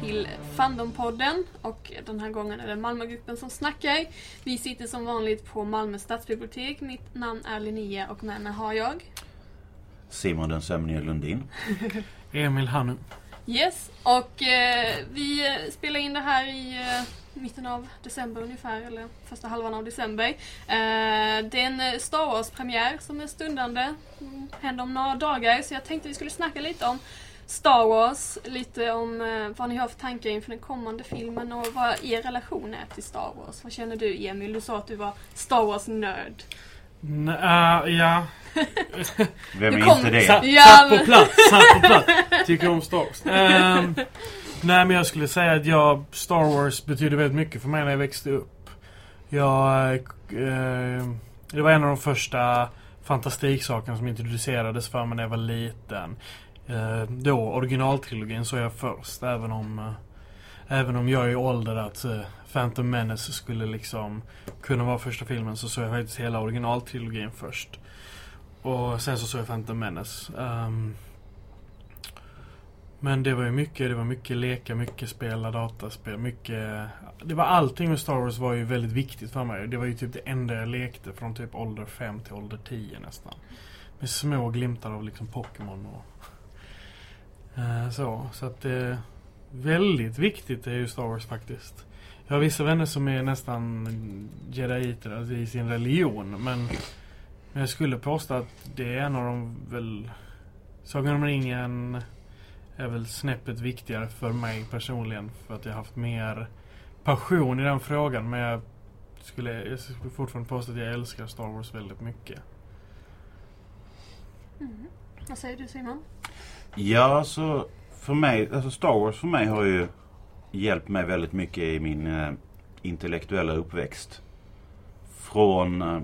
till Fandompodden och den här gången är det Malmögruppen som snackar. Vi sitter som vanligt på Malmö stadsbibliotek. Mitt namn är Linnea och med mig har jag Simon den sömnige Lundin. Emil Hannu. Yes, och eh, vi spelar in det här i eh, mitten av december ungefär, eller första halvan av december. Eh, det är en eh, Star Wars-premiär som är stundande, mm, händer om några dagar, så jag tänkte vi skulle snacka lite om Star Wars, lite om eh, vad ni har för tankar inför den kommande filmen och vad er relation är till Star Wars. Vad känner du Emil? Du sa att du var Star Wars-nörd. N- äh, ja. Vem Du är kom- inte det? Satt, Ja, satt men- på plats. Satt på plats. Tycker om Star Wars. Ehm, nej men jag skulle säga att jag, Star Wars betyder väldigt mycket för mig när jag växte upp. Jag... Eh, det var en av de första fantastiksakerna som introducerades för mig när jag var liten. Eh, då originaltrilogin såg jag först. Även om, eh, även om jag är i ålder att eh, Phantom Menace skulle liksom kunna vara första filmen så såg jag faktiskt hela originaltrilogin först. Och sen så såg jag Phantom Menace. Um, men det var ju mycket, det var mycket leka, mycket spela dataspel, mycket... Det var allting med Star Wars var ju väldigt viktigt för mig. Det var ju typ det enda jag lekte från typ ålder 5 till ålder 10 nästan. Med små glimtar av liksom Pokémon och... Eh, så, så att det... Väldigt viktigt är ju Star Wars faktiskt. Jag har vissa vänner som är nästan jediiter alltså i sin religion, men... Men jag skulle påstå att det är en av de väl... Sagan om ringen är väl snäppet viktigare för mig personligen. För att jag har haft mer passion i den frågan. Men jag skulle, jag skulle fortfarande påstå att jag älskar Star Wars väldigt mycket. Mm. Vad säger du Simon? Ja, så för mig, alltså Star Wars för mig har ju hjälpt mig väldigt mycket i min eh, intellektuella uppväxt. Från eh,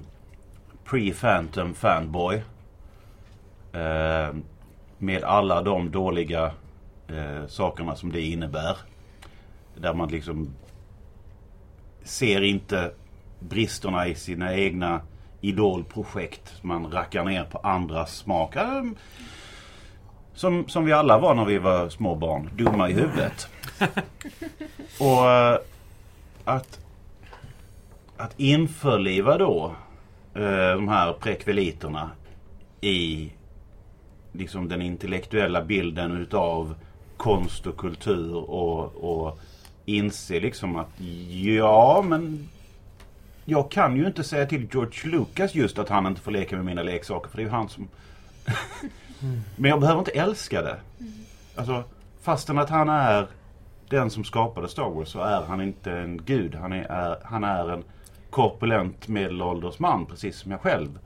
pre-Phantom fanboy. Eh, med alla de dåliga eh, sakerna som det innebär. Där man liksom ser inte bristerna i sina egna idolprojekt. Man rackar ner på andras smak. Som, som vi alla var när vi var små barn. Dumma i huvudet. Och eh, att, att införliva då eh, de här prekveliterna i liksom den intellektuella bilden utav konst och kultur och, och inse liksom att ja men jag kan ju inte säga till George Lucas just att han inte får leka med mina leksaker för det är ju han som men jag behöver inte älska det. Alltså, fastän att han är den som skapade Star Wars så är han inte en gud. Han är, är, han är en korpulent medelålders man precis som jag själv.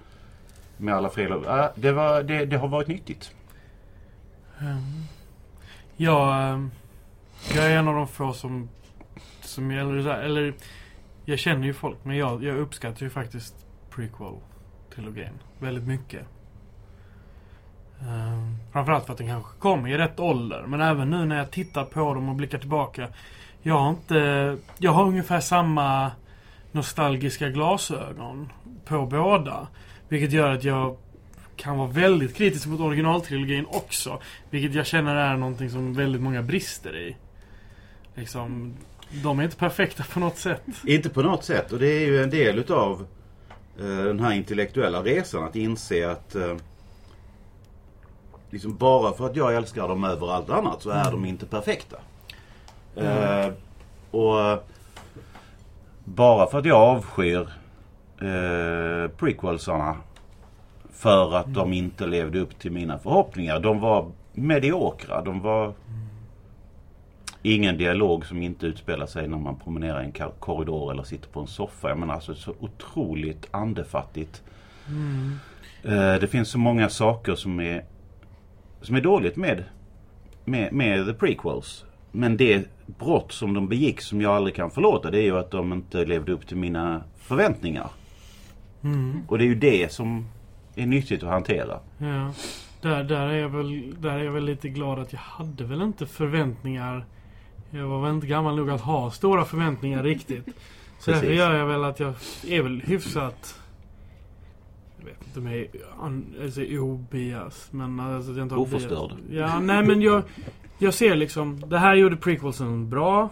Med alla fel äh, det, var, det, det har varit nyttigt. Ehm, um, jag, ehm, jag är en av de få som, som eller, eller jag känner ju folk men jag, jag uppskattar ju faktiskt prequel-trilogin väldigt mycket. Ehm, framförallt för att den kanske kom i rätt ålder men även nu när jag tittar på dem och blickar tillbaka. Jag har inte, jag har ungefär samma nostalgiska glasögon på båda. Vilket gör att jag kan vara väldigt kritisk mot originaltrilogin också. Vilket jag känner är någonting som väldigt många brister i. Liksom, de är inte perfekta på något sätt. Inte på något sätt. Och det är ju en del utav eh, den här intellektuella resan. Att inse att eh, liksom bara för att jag älskar dem över allt annat så är de inte perfekta. Eh, och bara för att jag avskyr eh, prequelsarna för att de inte levde upp till mina förhoppningar. De var mediokra. De var ingen dialog som inte utspelar sig när man promenerar i en korridor eller sitter på en soffa. Jag menar alltså så otroligt andefattigt. Mm. Eh, det finns så många saker som är, som är dåligt med, med, med the prequels. Men det brott som de begick som jag aldrig kan förlåta det är ju att de inte levde upp till mina förväntningar. Mm. Och det är ju det som är nyttigt att hantera. Ja. Där, där, är jag väl, där är jag väl lite glad att jag hade väl inte förväntningar. Jag var väl inte gammal nog att ha stora förväntningar riktigt. Så därför Precis. gör jag väl att jag är väl hyfsat... Vet inte om jag är alltså, obias. Men alltså jag inte Oförstörd. Ja, nej men jag... jag ser liksom, det här gjorde prequelsen bra.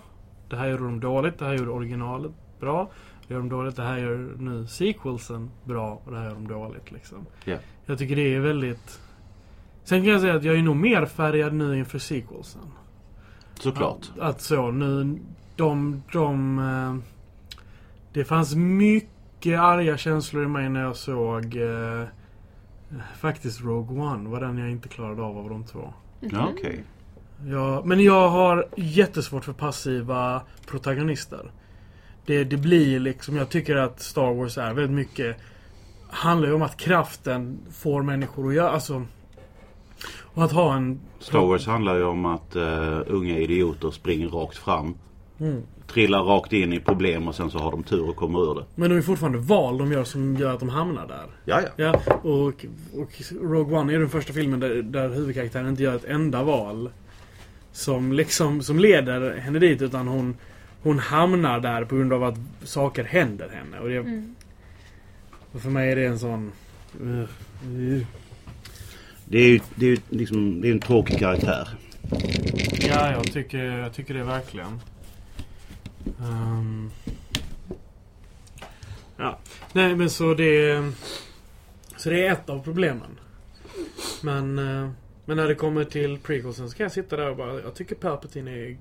Det här gjorde de dåligt. Det här gjorde originalet bra. Det gör de dåligt. Det här gör nu sequelsen bra. Och det här gör de dåligt liksom. Ja. Jag tycker det är väldigt... Sen kan jag säga att jag är nog mer färgad nu inför sequelsen. Såklart. Att, att så nu, de, de... eh, Det fanns mycket arga känslor i mig när jag såg eh, faktiskt Rogue One. var den jag inte klarade av av de två. Ja, okej. Ja, men jag har jättesvårt för passiva protagonister. Det, det blir liksom, jag tycker att Star Wars är väldigt mycket handlar ju om att kraften får människor att göra, alltså och att ha en... Star Wars handlar ju om att eh, unga idioter springer rakt fram. Mm. Trillar rakt in i problem och sen så har de tur och kommer ur det. Men de är fortfarande val de gör som gör att de hamnar där. Ja, ja. Ja, och, och Rogue One är den första filmen där, där huvudkaraktären inte gör ett enda val. Som liksom, som leder henne dit utan hon Hon hamnar där på grund av att saker händer henne. Och, det, Mm. och för mig är det en sån... Uh, uh. Det är ju det är liksom, det är en tråkig karaktär. Ja, jag tycker, jag tycker det verkligen. Ehm. ja. Nej, men så det... Så det är ett av problemen. Men, eh, men när det kommer till prequelsen så kan jag sitta där och bara... Jag tycker Palpatine är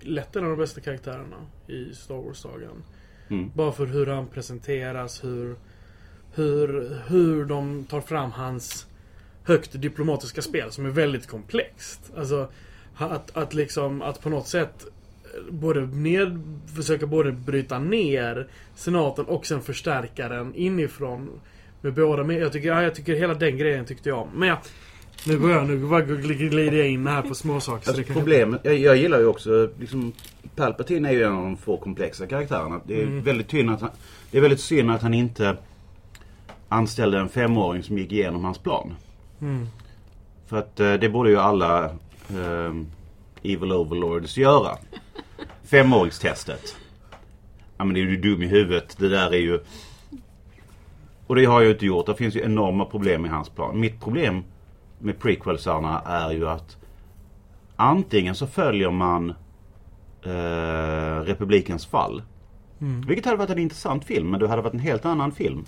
lätt en av de bästa karaktärerna i Star Wars-sagan. Mm. Bara för hur han presenteras, hur, hur, hur de tar fram hans högt diplomatiska spel som är väldigt komplext. Alltså att, att liksom, att på något sätt både ned, försöka både bryta ner senaten och sen förstärka den inifrån. Med båda med, jag tycker, ja, jag tycker hela den grejen tyckte jag om. Men ja, nu går jag, nu bara glider jag in här på småsaker. så Alltså problemet, jag, jag gillar ju också liksom Palpatine är ju en av de få komplexa karaktärerna. Det är Mm. väldigt synd att han, det är väldigt synd att han inte anställde en femåring som gick igenom hans plan. Mm. För att eh, det borde ju alla eh, Evil Overlords göra. Femåringstestet. Ja men det är ju dum i huvudet. Det där är ju... Och det har jag ju inte gjort. Det finns ju enorma problem i hans plan. Mitt problem med prequelsarna är ju att antingen så följer man eh, Republikens fall. Mm. Vilket hade varit en intressant film men det hade varit en helt annan film.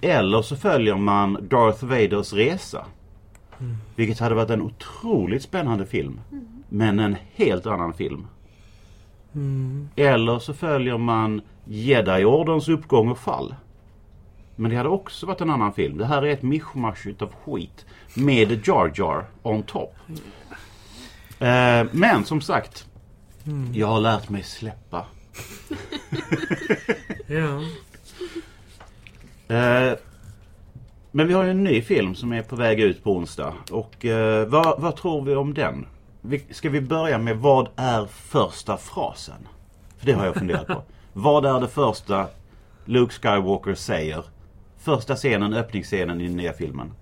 Eller så följer man Darth Vaders resa. Mm. Vilket hade varit en otroligt spännande film. Men en helt annan film. Mm. Eller så följer man Jedi-orderns uppgång och fall. Men det hade också varit en annan film. Det här är ett mischmasch utav skit. Med Jar Jar on top. Eh, men som sagt. Mm. Jag har lärt mig släppa. Ja. Eh, men vi har ju en ny film som är på väg ut på onsdag. Och eh, vad, vad tror vi om den? Ska vi börja med vad är första frasen? För det har jag funderat på. vad är det första Luke Skywalker säger? Första scenen, öppningsscenen i den nya filmen.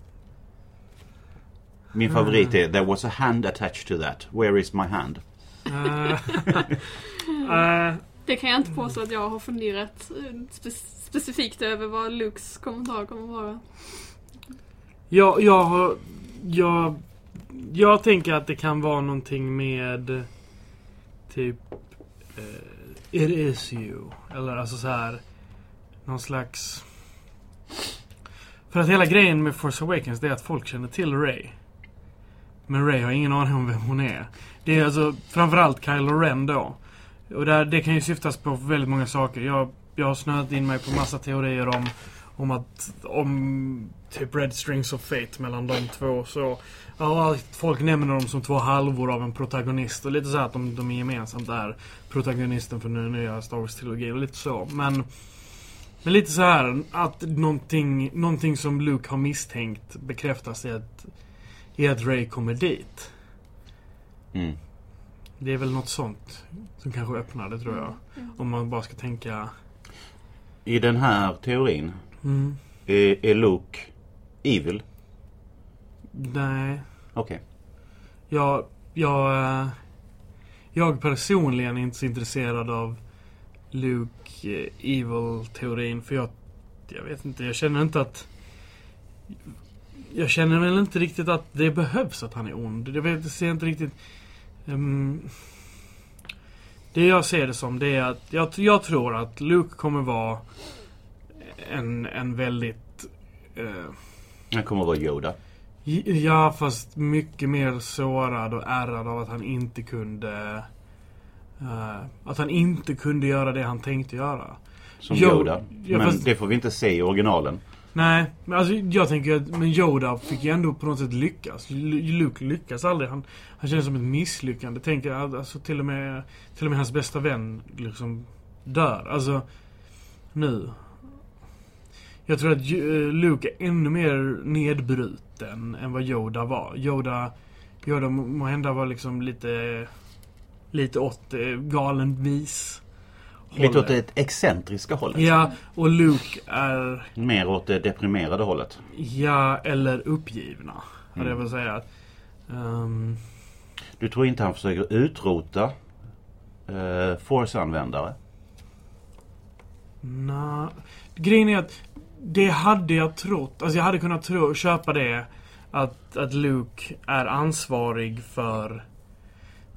Min favorit är There was a hand attached to that. Where is my hand? Eh, eh, Det kan jag inte påstå att jag har funderat eh, spe- specifikt över vad Lukes kommentar kommer att vara. Jag, jag har... Jag, jag tänker att det kan vara någonting med... Typ... eh, it is you. Eller alltså så här Någon slags... För att hela grejen med Force Awakens det är att folk känner till Ray. Men Ray har ingen aning om vem hon är. Det är alltså framförallt Kylo Ren då. Och där, det kan ju syftas på väldigt många saker. Jag, jag har snöat in mig på massa teorier om om att, om typ Red Strings of Fate mellan de två. Så, ja, folk nämner dem som två halvor av en protagonist. Och lite så här att de, de är gemensamt är protagonisten för den nya Star Wars-trilogin. Och lite så. Men, men lite så här att någonting, någonting som Luke har misstänkt bekräftas i att, i att Ray kommer dit. Mm. Det är väl något sånt som kanske öppnar det tror jag. Om man bara ska tänka... I den här teorin Mm, är, är Luke evil. nej. Okej. Jag, jag, eh, jag personligen är inte så intresserad av Luke eh, Evil-teorin. För jag, jag vet inte, jag känner inte att... Jag känner väl inte riktigt att det behövs att han är ond. Jag vet, jag ser inte riktigt... Ehm, det jag ser det som det är att jag, jag tror att Luke kommer vara en, en väldigt... eh, Han kommer att vara Yoda. Ja, fast mycket mer sårad och ärrad av att han inte kunde... eh, att han inte kunde göra det han tänkte göra. Som Jo, Yoda. ja, Men fast- det får vi inte se i originalen. Nej, men alltså jag tänker att men Yoda fick ju ändå på något sätt lyckas. Lu- Luke lyckas aldrig. Han, han känns som ett misslyckande. Tänker alltså till och med till och med hans bästa vän liksom dör. Alltså nu. Jag tror att eh, Luke är ännu mer nedbruten än vad Yoda var. Yoda, Yoda må hända var liksom lite lite åt eh, galen vis. Lite åt det excentriska hållet. Ja, och Luke är Mer åt det deprimerade hållet. Ja, eller uppgivna. Mm. jag väl säga. Ehm, Du tror inte han försöker utrota uh, Force-användare? na, grejen är att det hade jag trott. Alltså jag hade kunnat tro, köpa det. Att, att Luke är ansvarig för...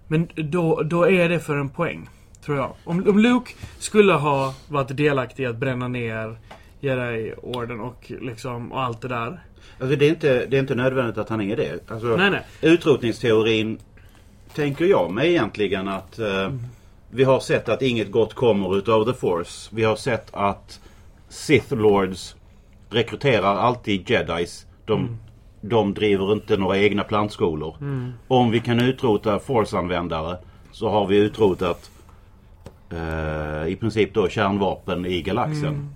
Men då, då är det för en poäng. Tror jag. Om, om Luke skulle ha varit delaktig i att bränna ner Jedi-orden och liksom och allt det där. Alltså det är, inte, det är inte nödvändigt att han är det. Alltså, Nej, nej. Utrotningsteorin tänker jag mig egentligen att eh, vi har sett att inget gott kommer utav the force. Vi har sett att Sith Lords rekryterar alltid jedis. De, de driver inte några egna plantskolor. Om vi kan utrota force-användare så har vi utrotat eh, i princip då kärnvapen i galaxen.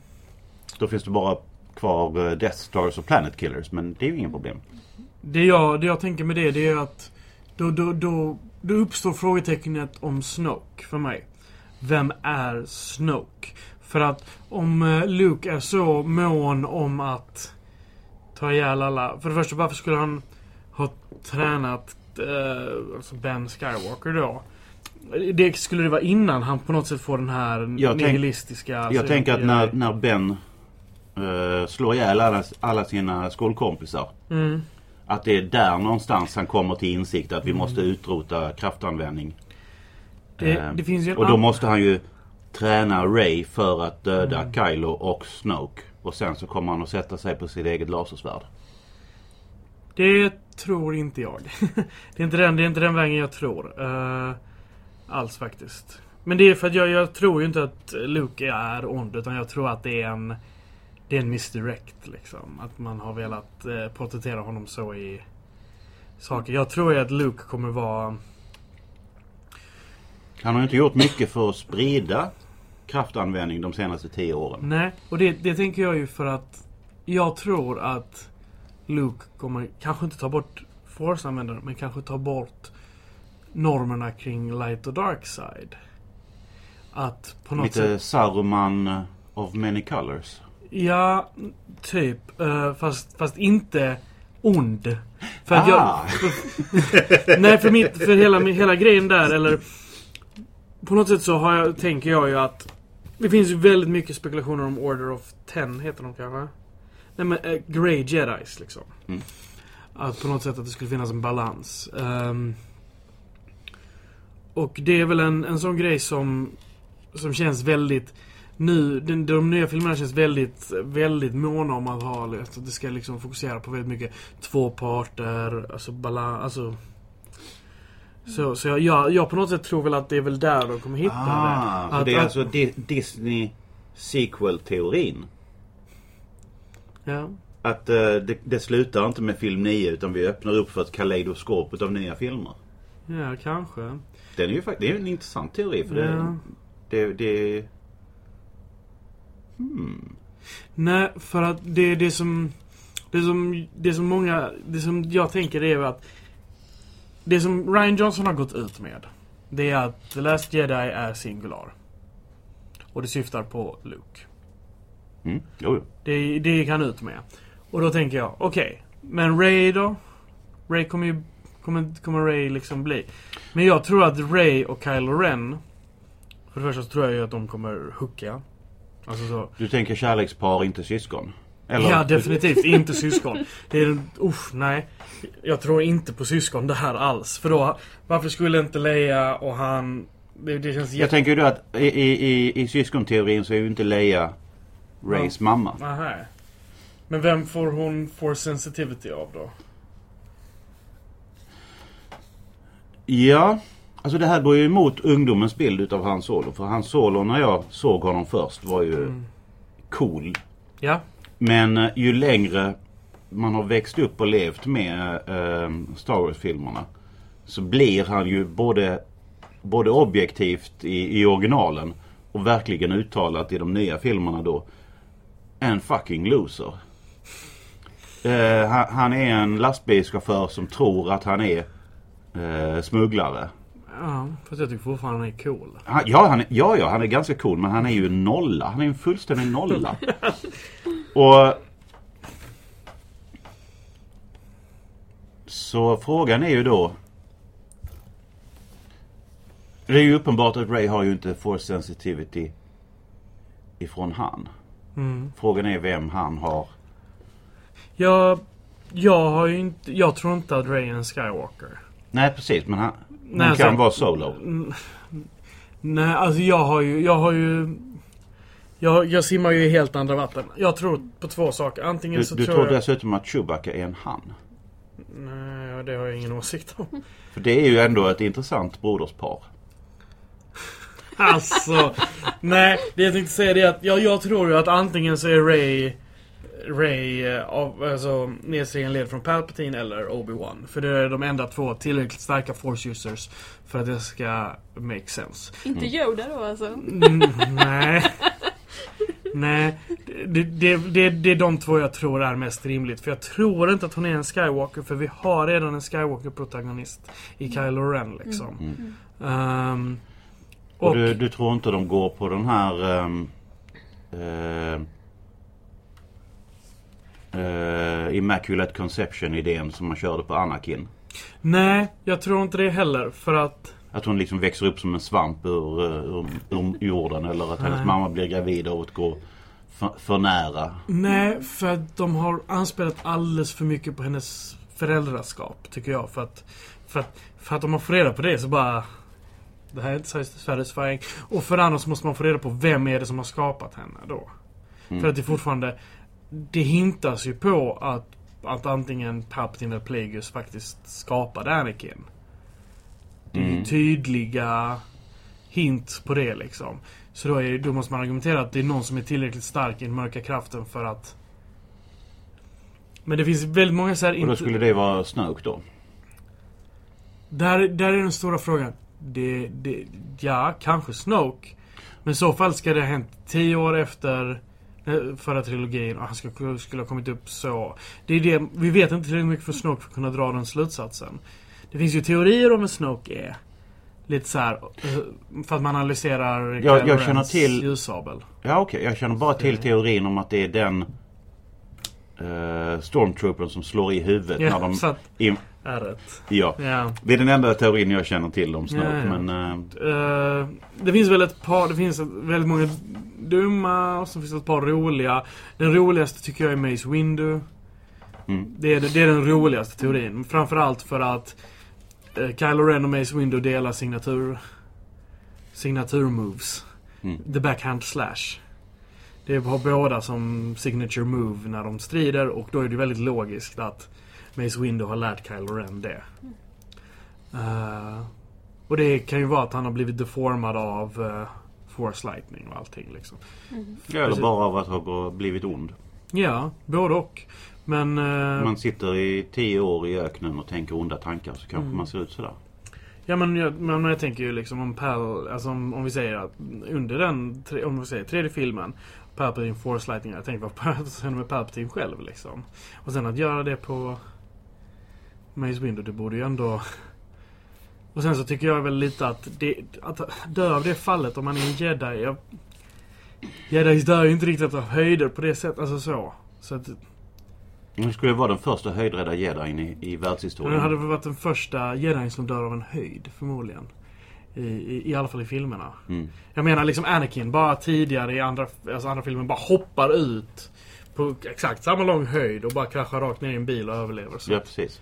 Då finns det bara kvar eh, Death Stars och Planet Killers men det är ju inga problem. Det jag, det jag tänker med det, det är att då, då, då, då uppstår frågetecknet om Snoke för mig. Vem är Snoke? För att om eh, Luke är så mån om att ta ihjäl alla. För det första, varför skulle han ha tränat eh, alltså Ben Skywalker då? Det skulle det vara innan han på något sätt får den här Jag tänk- nihilistiska... Jag alltså, tänker att när, när Ben eh, slår ihjäl alla, alla sina skolkompisar. Mm. Att det är där någonstans han kommer till insikt att vi måste utrota kraftanvändning. Det, Eh, det och då måste han ju träna Ray för att döda Mm. Kylo och Snoke. Och sen så kommer han att sätta sig på sitt eget lasersvärd. Det tror inte jag. det, är inte den, det är inte den vägen jag tror. eh, alls faktiskt. Men det är för att jag, jag tror ju inte att Luke är ond. Utan jag tror att det är en... Det är en misdirect liksom. Att man har velat eh, porträttera honom så i saker. Jag tror ju att Luke kommer vara... Han har inte gjort mycket för att sprida kraftanvändning de senaste tio åren. Nej, och det, det tänker jag ju för att jag tror att Luke kommer kanske inte ta bort Force-användare, men kanske ta bort normerna kring light och dark side. Att på något Lite sätt... Saruman eh, of many colors. Ja, typ. eh, fast, fast inte ond. För att Ah. jag... nej, för, mitt, för hela, hela grejen där, eller... På något sätt så har jag, tänker jag ju att... Det finns ju väldigt mycket spekulationer om Order of Ten, heter de kanske? Nej men, uh, Grey Jedis liksom. Mm. Att på något sätt att det skulle finnas en balans. Ehm, och det är väl en, en sån grej som, som känns väldigt... Nu, den, de nya filmerna känns väldigt, väldigt måna om att ha att det ska liksom fokusera på väldigt mycket två parter, alltså balans, alltså... Så, så jag, jag, jag på något sätt tror väl att det är väl där de kommer hitta Ah, det. Att- det är alltså Di- Disney sequel-teorin. Ja. Att eh, det, det slutar inte med film 9 utan vi öppnar upp för ett kaleidoskop utav nya filmer. ja, kanske. Den är ju faktiskt, det är en intressant teori för det, Ja. det, det... Hmm. Nej, för att det, det som... Det som, det som många... Det som jag tänker är att... Det som Ryan Johnson har gått ut med. Det är att The Last Jedi är singular. Och det syftar på Luke. Mm. Jo. Det, det gick han ut med. Och då tänker jag, okej. men Ray då? Ray kommer ju... Kommer, kommer Ray liksom bli? Men jag tror att Ray och Kylo Ren... För det första så tror jag ju att de kommer hooka. Alltså så. Du tänker kärlekspar, inte syskon? Eller, Ja, definitivt inte syskon. Det är... Usch, nej. Jag tror inte på syskon det här alls. För då, varför skulle inte Leia och han... Det, det känns Jag jätte... tänker ju då att i, i, i, syskonteorin så är ju inte Leia Rays mamma. Aha. Men vem får hon force sensitivity av då? Ja, alltså det här går ju emot ungdomens bild utav Han Solo. För Han Solo när jag såg honom först var ju Mm. cool. Ja. Men eh, ju längre man har växt upp och levt med eh, Star Wars-filmerna så blir han ju både, både objektivt i, i originalen och verkligen uttalat i de nya filmerna då en fucking loser. Eh, han, han är en lastbilschaufför som tror att han är eh, smugglare. Ja, fast jag tycker fortfarande han är cool. Han, ja, han ja, ja, han är ganska cool men han är ju en nolla. Han är en fullständig nolla. Och... Så frågan är ju då... Det är ju uppenbart att Ray har ju inte force sensitivity ifrån han. Mm. Frågan är vem han har. Jag... Jag har ju inte... Jag tror inte att Ray är en Skywalker. Nej precis men han, Nej, han kan alltså- vara solo. Nej, alltså jag har ju... Jag har ju... Jag, jag simmar ju i helt andra vatten. Jag tror på två saker. Antingen Du, så du tror tror jag... dessutom att Chewbacca är en han. Nej, det har jag ingen åsikt om. För det är ju ändå ett intressant broderspar. Alltså, nej. Det jag tänkte säga är att jag, jag tror ju att antingen så är Ray Ray eh, av, alltså, nedstegen led från Palpatine eller Obi-Wan. För det är de enda två tillräckligt starka force users för att det ska make sense. Inte Yoda då alltså. Mm, nej. Nej. Det, det, det, det är de två jag tror är mest rimligt. För jag tror inte att hon är en Skywalker. För vi har redan en Skywalker-protagonist i Kylo Ren liksom. Mm. Ehm, Och, och du, du tror inte de går på den här um, uh, uh, Immaculate Conception-idén som man körde på Anakin? Nej, jag tror inte det heller. För att... Att hon liksom växer upp som en svamp ur, uh, ur, ur jorden eller att hennes Nej. mamma blir gravid och går för, för nära. Nej, för att de har anspelat alldeles för mycket på hennes föräldraskap, tycker jag. För att, för att, för att om man får reda på det så bara... Det här är inte satisfying. Och för det andra så måste man få reda på vem är det som har skapat henne då. Mm. För att det fortfarande... Det hintas ju på att, att antingen Palpatine eller Plagueis faktiskt skapade Anakin. Det är Mm. tydliga hint på det liksom. Så då, är, då måste man argumentera att det är någon som är tillräckligt stark i den mörka kraften för att... Men det finns väldigt många så här... Och då skulle det vara Snoke då? Där, där är den stora frågan. Det, det, ja, kanske Snoke. Men i så fall ska det ha hänt tio år efter eh, förra trilogin och han ska, skulle ha kommit upp så. Det är det, vi vet inte tillräckligt mycket för Snoke för att kunna dra den slutsatsen. Det finns ju teorier om vem Snoke är. Lite så här, eh, för att man analyserar Jag- jag känner till- ljussabel. Ja okej, jag känner bara till teorin om att det är den uh, Stormtroopern som slår i huvudet när Ja, de... så att, In, är rätt. ja. Ja. Det är den enda teorin jag känner till om Snoke Ja, ja. men... eh, Eh, det finns väl ett par, det finns väldigt många dumma och så finns det ett par roliga. Den roligaste tycker jag är Mace Windu. Mm. Det, är, det är den roligaste teorin. Framförallt för att uh, Kylo Ren och Mace Windu delar signatur signaturmoves. Mm. The backhand slash. Det har båda som signature move när de strider och då är det väldigt logiskt att Mace Windu har lärt Kylo Ren det. Eh, och det kan ju vara att han har blivit deformad av uh, Force Lightning och allting liksom. Ja, eller bara av att ha blivit ond. Ja, både och. Men... eh, Man sitter i tio år i öknen och tänker onda tankar så kanske Mm. man ser ut sådär. Ja men jag, men jag tänker ju liksom om Pal, alltså om, om vi säger att under den, tre, om vi säger tredje filmen Palpatine Force Lightning, jag tänker vad Palpatine med Palpatine själv liksom. Och sen att göra det på Mace Windu, det borde ju ändå... Och sen så tycker jag väl lite att det, att dö av det fallet om man är en jedi. Jag, Jedis dör ju inte riktigt av höjder på det sättet, alltså så. Så att, Det skulle vara den första höjdrädda jedin i, i världshistorien. det hade väl varit den första jedin som dör av en höjd, förmodligen. I, i, I alla fall i filmerna. Mm. Jag menar liksom Anakin, bara tidigare i andra, alltså andra filmen, bara hoppar ut på exakt samma lång höjd och bara kraschar rakt ner i en bil och överlever. Så. Ja, precis.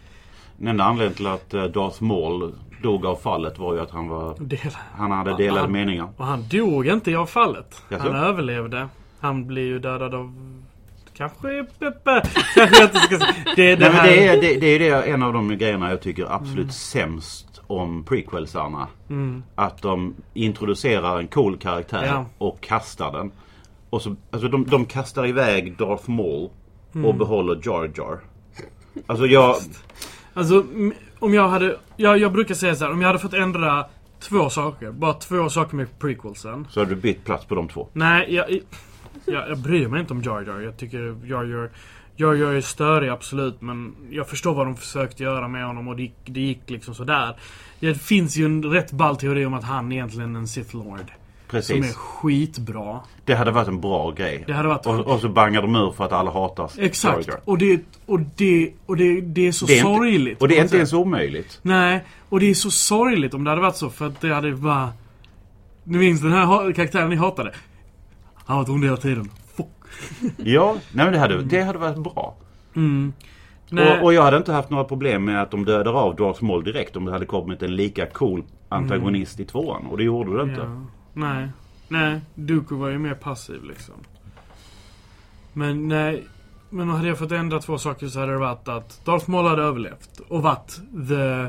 Den enda anledningen till att eh, Darth Maul dog av fallet var ju att han var... Del. Han hade delade han- meningar. Och han dog inte i avfallet. Jaså? Han överlevde. Han blir ju dödad av... Kanske. Kanske jag inte ska säga. Det är det Nej, här... det, är, det, det är det en av de grejerna jag tycker absolut sämst om prequelsarna. Mm. Att de introducerar en cool karaktär Ja. och kastar den. Och så, alltså de, de kastar iväg Darth Maul Mm. och behåller Jar Jar. Alltså jag... Alltså, om jag hade... Jag, jag brukar säga så här, om jag hade fått ändra två saker. Bara två saker med prequelsen. Så har du bytt plats på de två. Nej, jag, jag, jag bryr mig inte om Jar Jar. Jag tycker Jar Jar... Jar Jar är störig, absolut. Men jag förstår vad de försökte göra med honom och det gick, det gick liksom sådär. Det finns ju en rätt ball teori om att han egentligen är en Sith Lord. Som är Precis. skitbra. Det hade varit en bra grej. Det hade varit... Och, och så bangar de ur för att alla hatar Exakt. Jar Jar. Och det, och det, och det, det är så Det är inte- sorgligt. Och det är inte ens omöjligt. Nej, och det är så sorgligt om det hade varit så för att det hade bara... Ni minns den här karaktären ni hatade? Han var ond hela tiden. Fuck. Ja, nej men det hade, det hade varit bra. Mm. Och, och jag hade inte haft några problem med att de dödar av Darth Maul direkt om det hade kommit en lika cool antagonist i tvåan. Och det gjorde det inte. Ja. Nej. Nej, Dooku var ju mer passiv liksom. Men nej. Men hade jag fått ändra två saker så hade det varit att Darth Maul hade överlevt. Och varit the...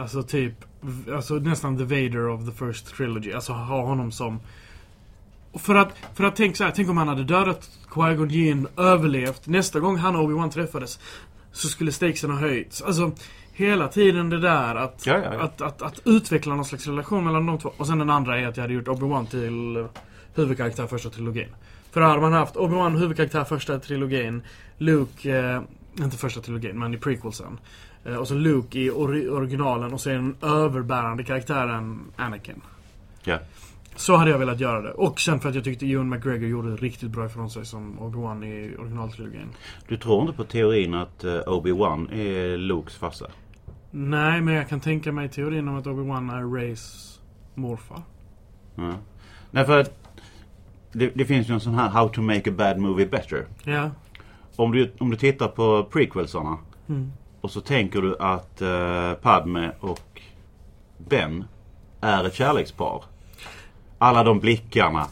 Alltså typ... Alltså nästan the Vader of the first trilogy. Alltså ha honom som... För att, för att tänk så här, tänk om han hade dödat Qui-Gon Jinn, överlevt. Nästa gång han och Obi-Wan träffades så skulle stakesen ha höjts. Alltså hela tiden det där att, Ja, ja, ja. Att, att, att utveckla någon slags relation mellan de två. Och sen den andra är att jag hade gjort Obi-Wan till eh, huvudkaraktär första trilogin. För då hade man haft Obi-Wan huvudkaraktär första trilogin, Luke, eh, inte första trilogin, men i prequelsen. Eh, och så Luke i ori- originalen och den överbärande karaktären Anakin. Ja. Så hade jag velat göra det. Och sen för att jag tyckte Ewan McGregor gjorde det riktigt bra ifrån sig som Obi-Wan i originaltrilogin. Du tror inte på teorin att eh, Obi-Wan är Lukes farsa? Nej, men jag kan tänka mig teorin om att Obi-Wan är Rays morfar. Ja. Nej, för att det, det finns ju en sån här How to make a bad movie better. Ja. Om du, om du tittar på prequelsarna Mm. och så tänker du att eh, Padme och Ben är ett kärlekspar. Alla de blickarna.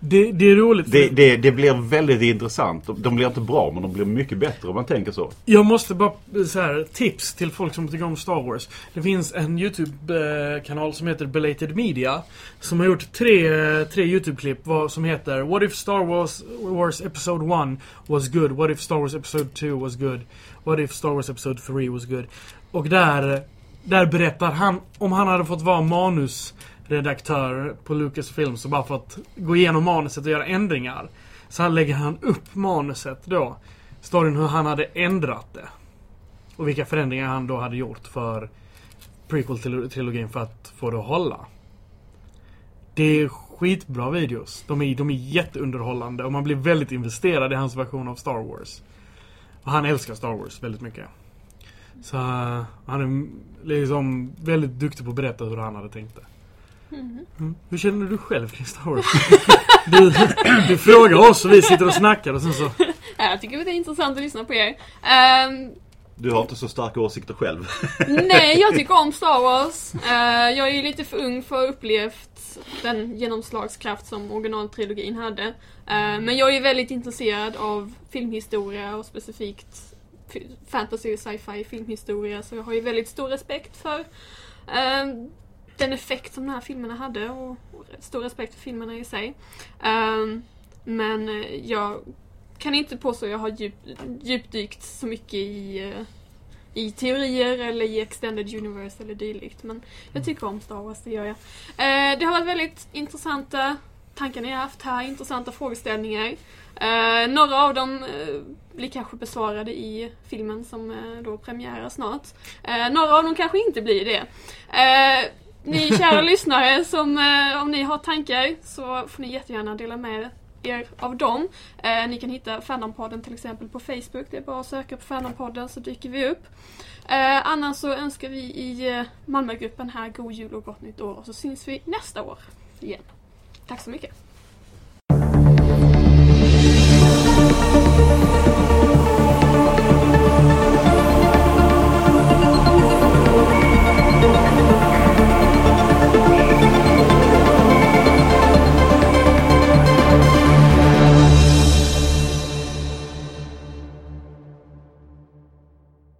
Det, det är roligt. Det, det, det blir väldigt intressant. De, blir inte bra men de blir mycket bättre om man tänker så. Jag måste bara så här, tips till folk som tycker om Star Wars. Det finns en YouTube-kanal som heter Belated Media. Som har gjort tre, tre YouTube-klipp som heter What if Star Wars, Wars Episode 1 was good? What if Star Wars Episode 2 was good? What if Star Wars Episode 3 was good? Och där, där berättar han om han hade fått vara Redaktör på Lucasfilm så bara fått gå igenom manuset och göra ändringar. Så här lägger han upp manuset då. Storyn hur han hade ändrat det. Och vilka förändringar han då hade gjort för prequel-trilogin för att få det att hålla. Det är skitbra videos. De är, de är jätteunderhållande och man blir väldigt investerad i hans version av Star Wars. Och han älskar Star Wars väldigt mycket. Så eh, han är liksom väldigt duktig på att berätta hur han hade tänkt det. Mm. Hur känner du själv kring Star Wars? du, du frågar oss och vi sitter och snackar och sen så... Ja, jag tycker det är intressant att lyssna på er. Ehm, Du har inte så starka åsikter själv. nej, jag tycker om Star Wars. Eh, jag är ju lite för ung för att ha upplevt den genomslagskraft som originaltrilogin hade. Eh, men jag är väldigt intresserad av filmhistoria och specifikt fantasy och sci-fi filmhistoria. Så jag har ju väldigt stor respekt för eh, den effekt som de här filmerna hade och, och stor respekt för filmerna i sig. Eh, men eh, jag kan inte påstå att jag har djup, djupdykt så mycket i, eh, i teorier eller i extended universe eller dylikt. Men jag tycker om Star Wars, det gör jag. Eh, det har varit väldigt intressanta tankar ni har haft här, intressanta frågeställningar. Eh, några av dem eh, blir kanske besvarade i filmen som eh, då premiärar snart. Några av dem kanske inte blir det. Ni kära lyssnare, som, eh, om ni har tankar så får ni jättegärna dela med er av dem. Eh, ni kan hitta Fandompodden till exempel på Facebook. Det är bara att söka på Fandompodden så dyker vi upp. Eh, annars så önskar vi i eh, Malmögruppen här god jul och gott nytt år och så syns vi nästa år igen. Tack så mycket.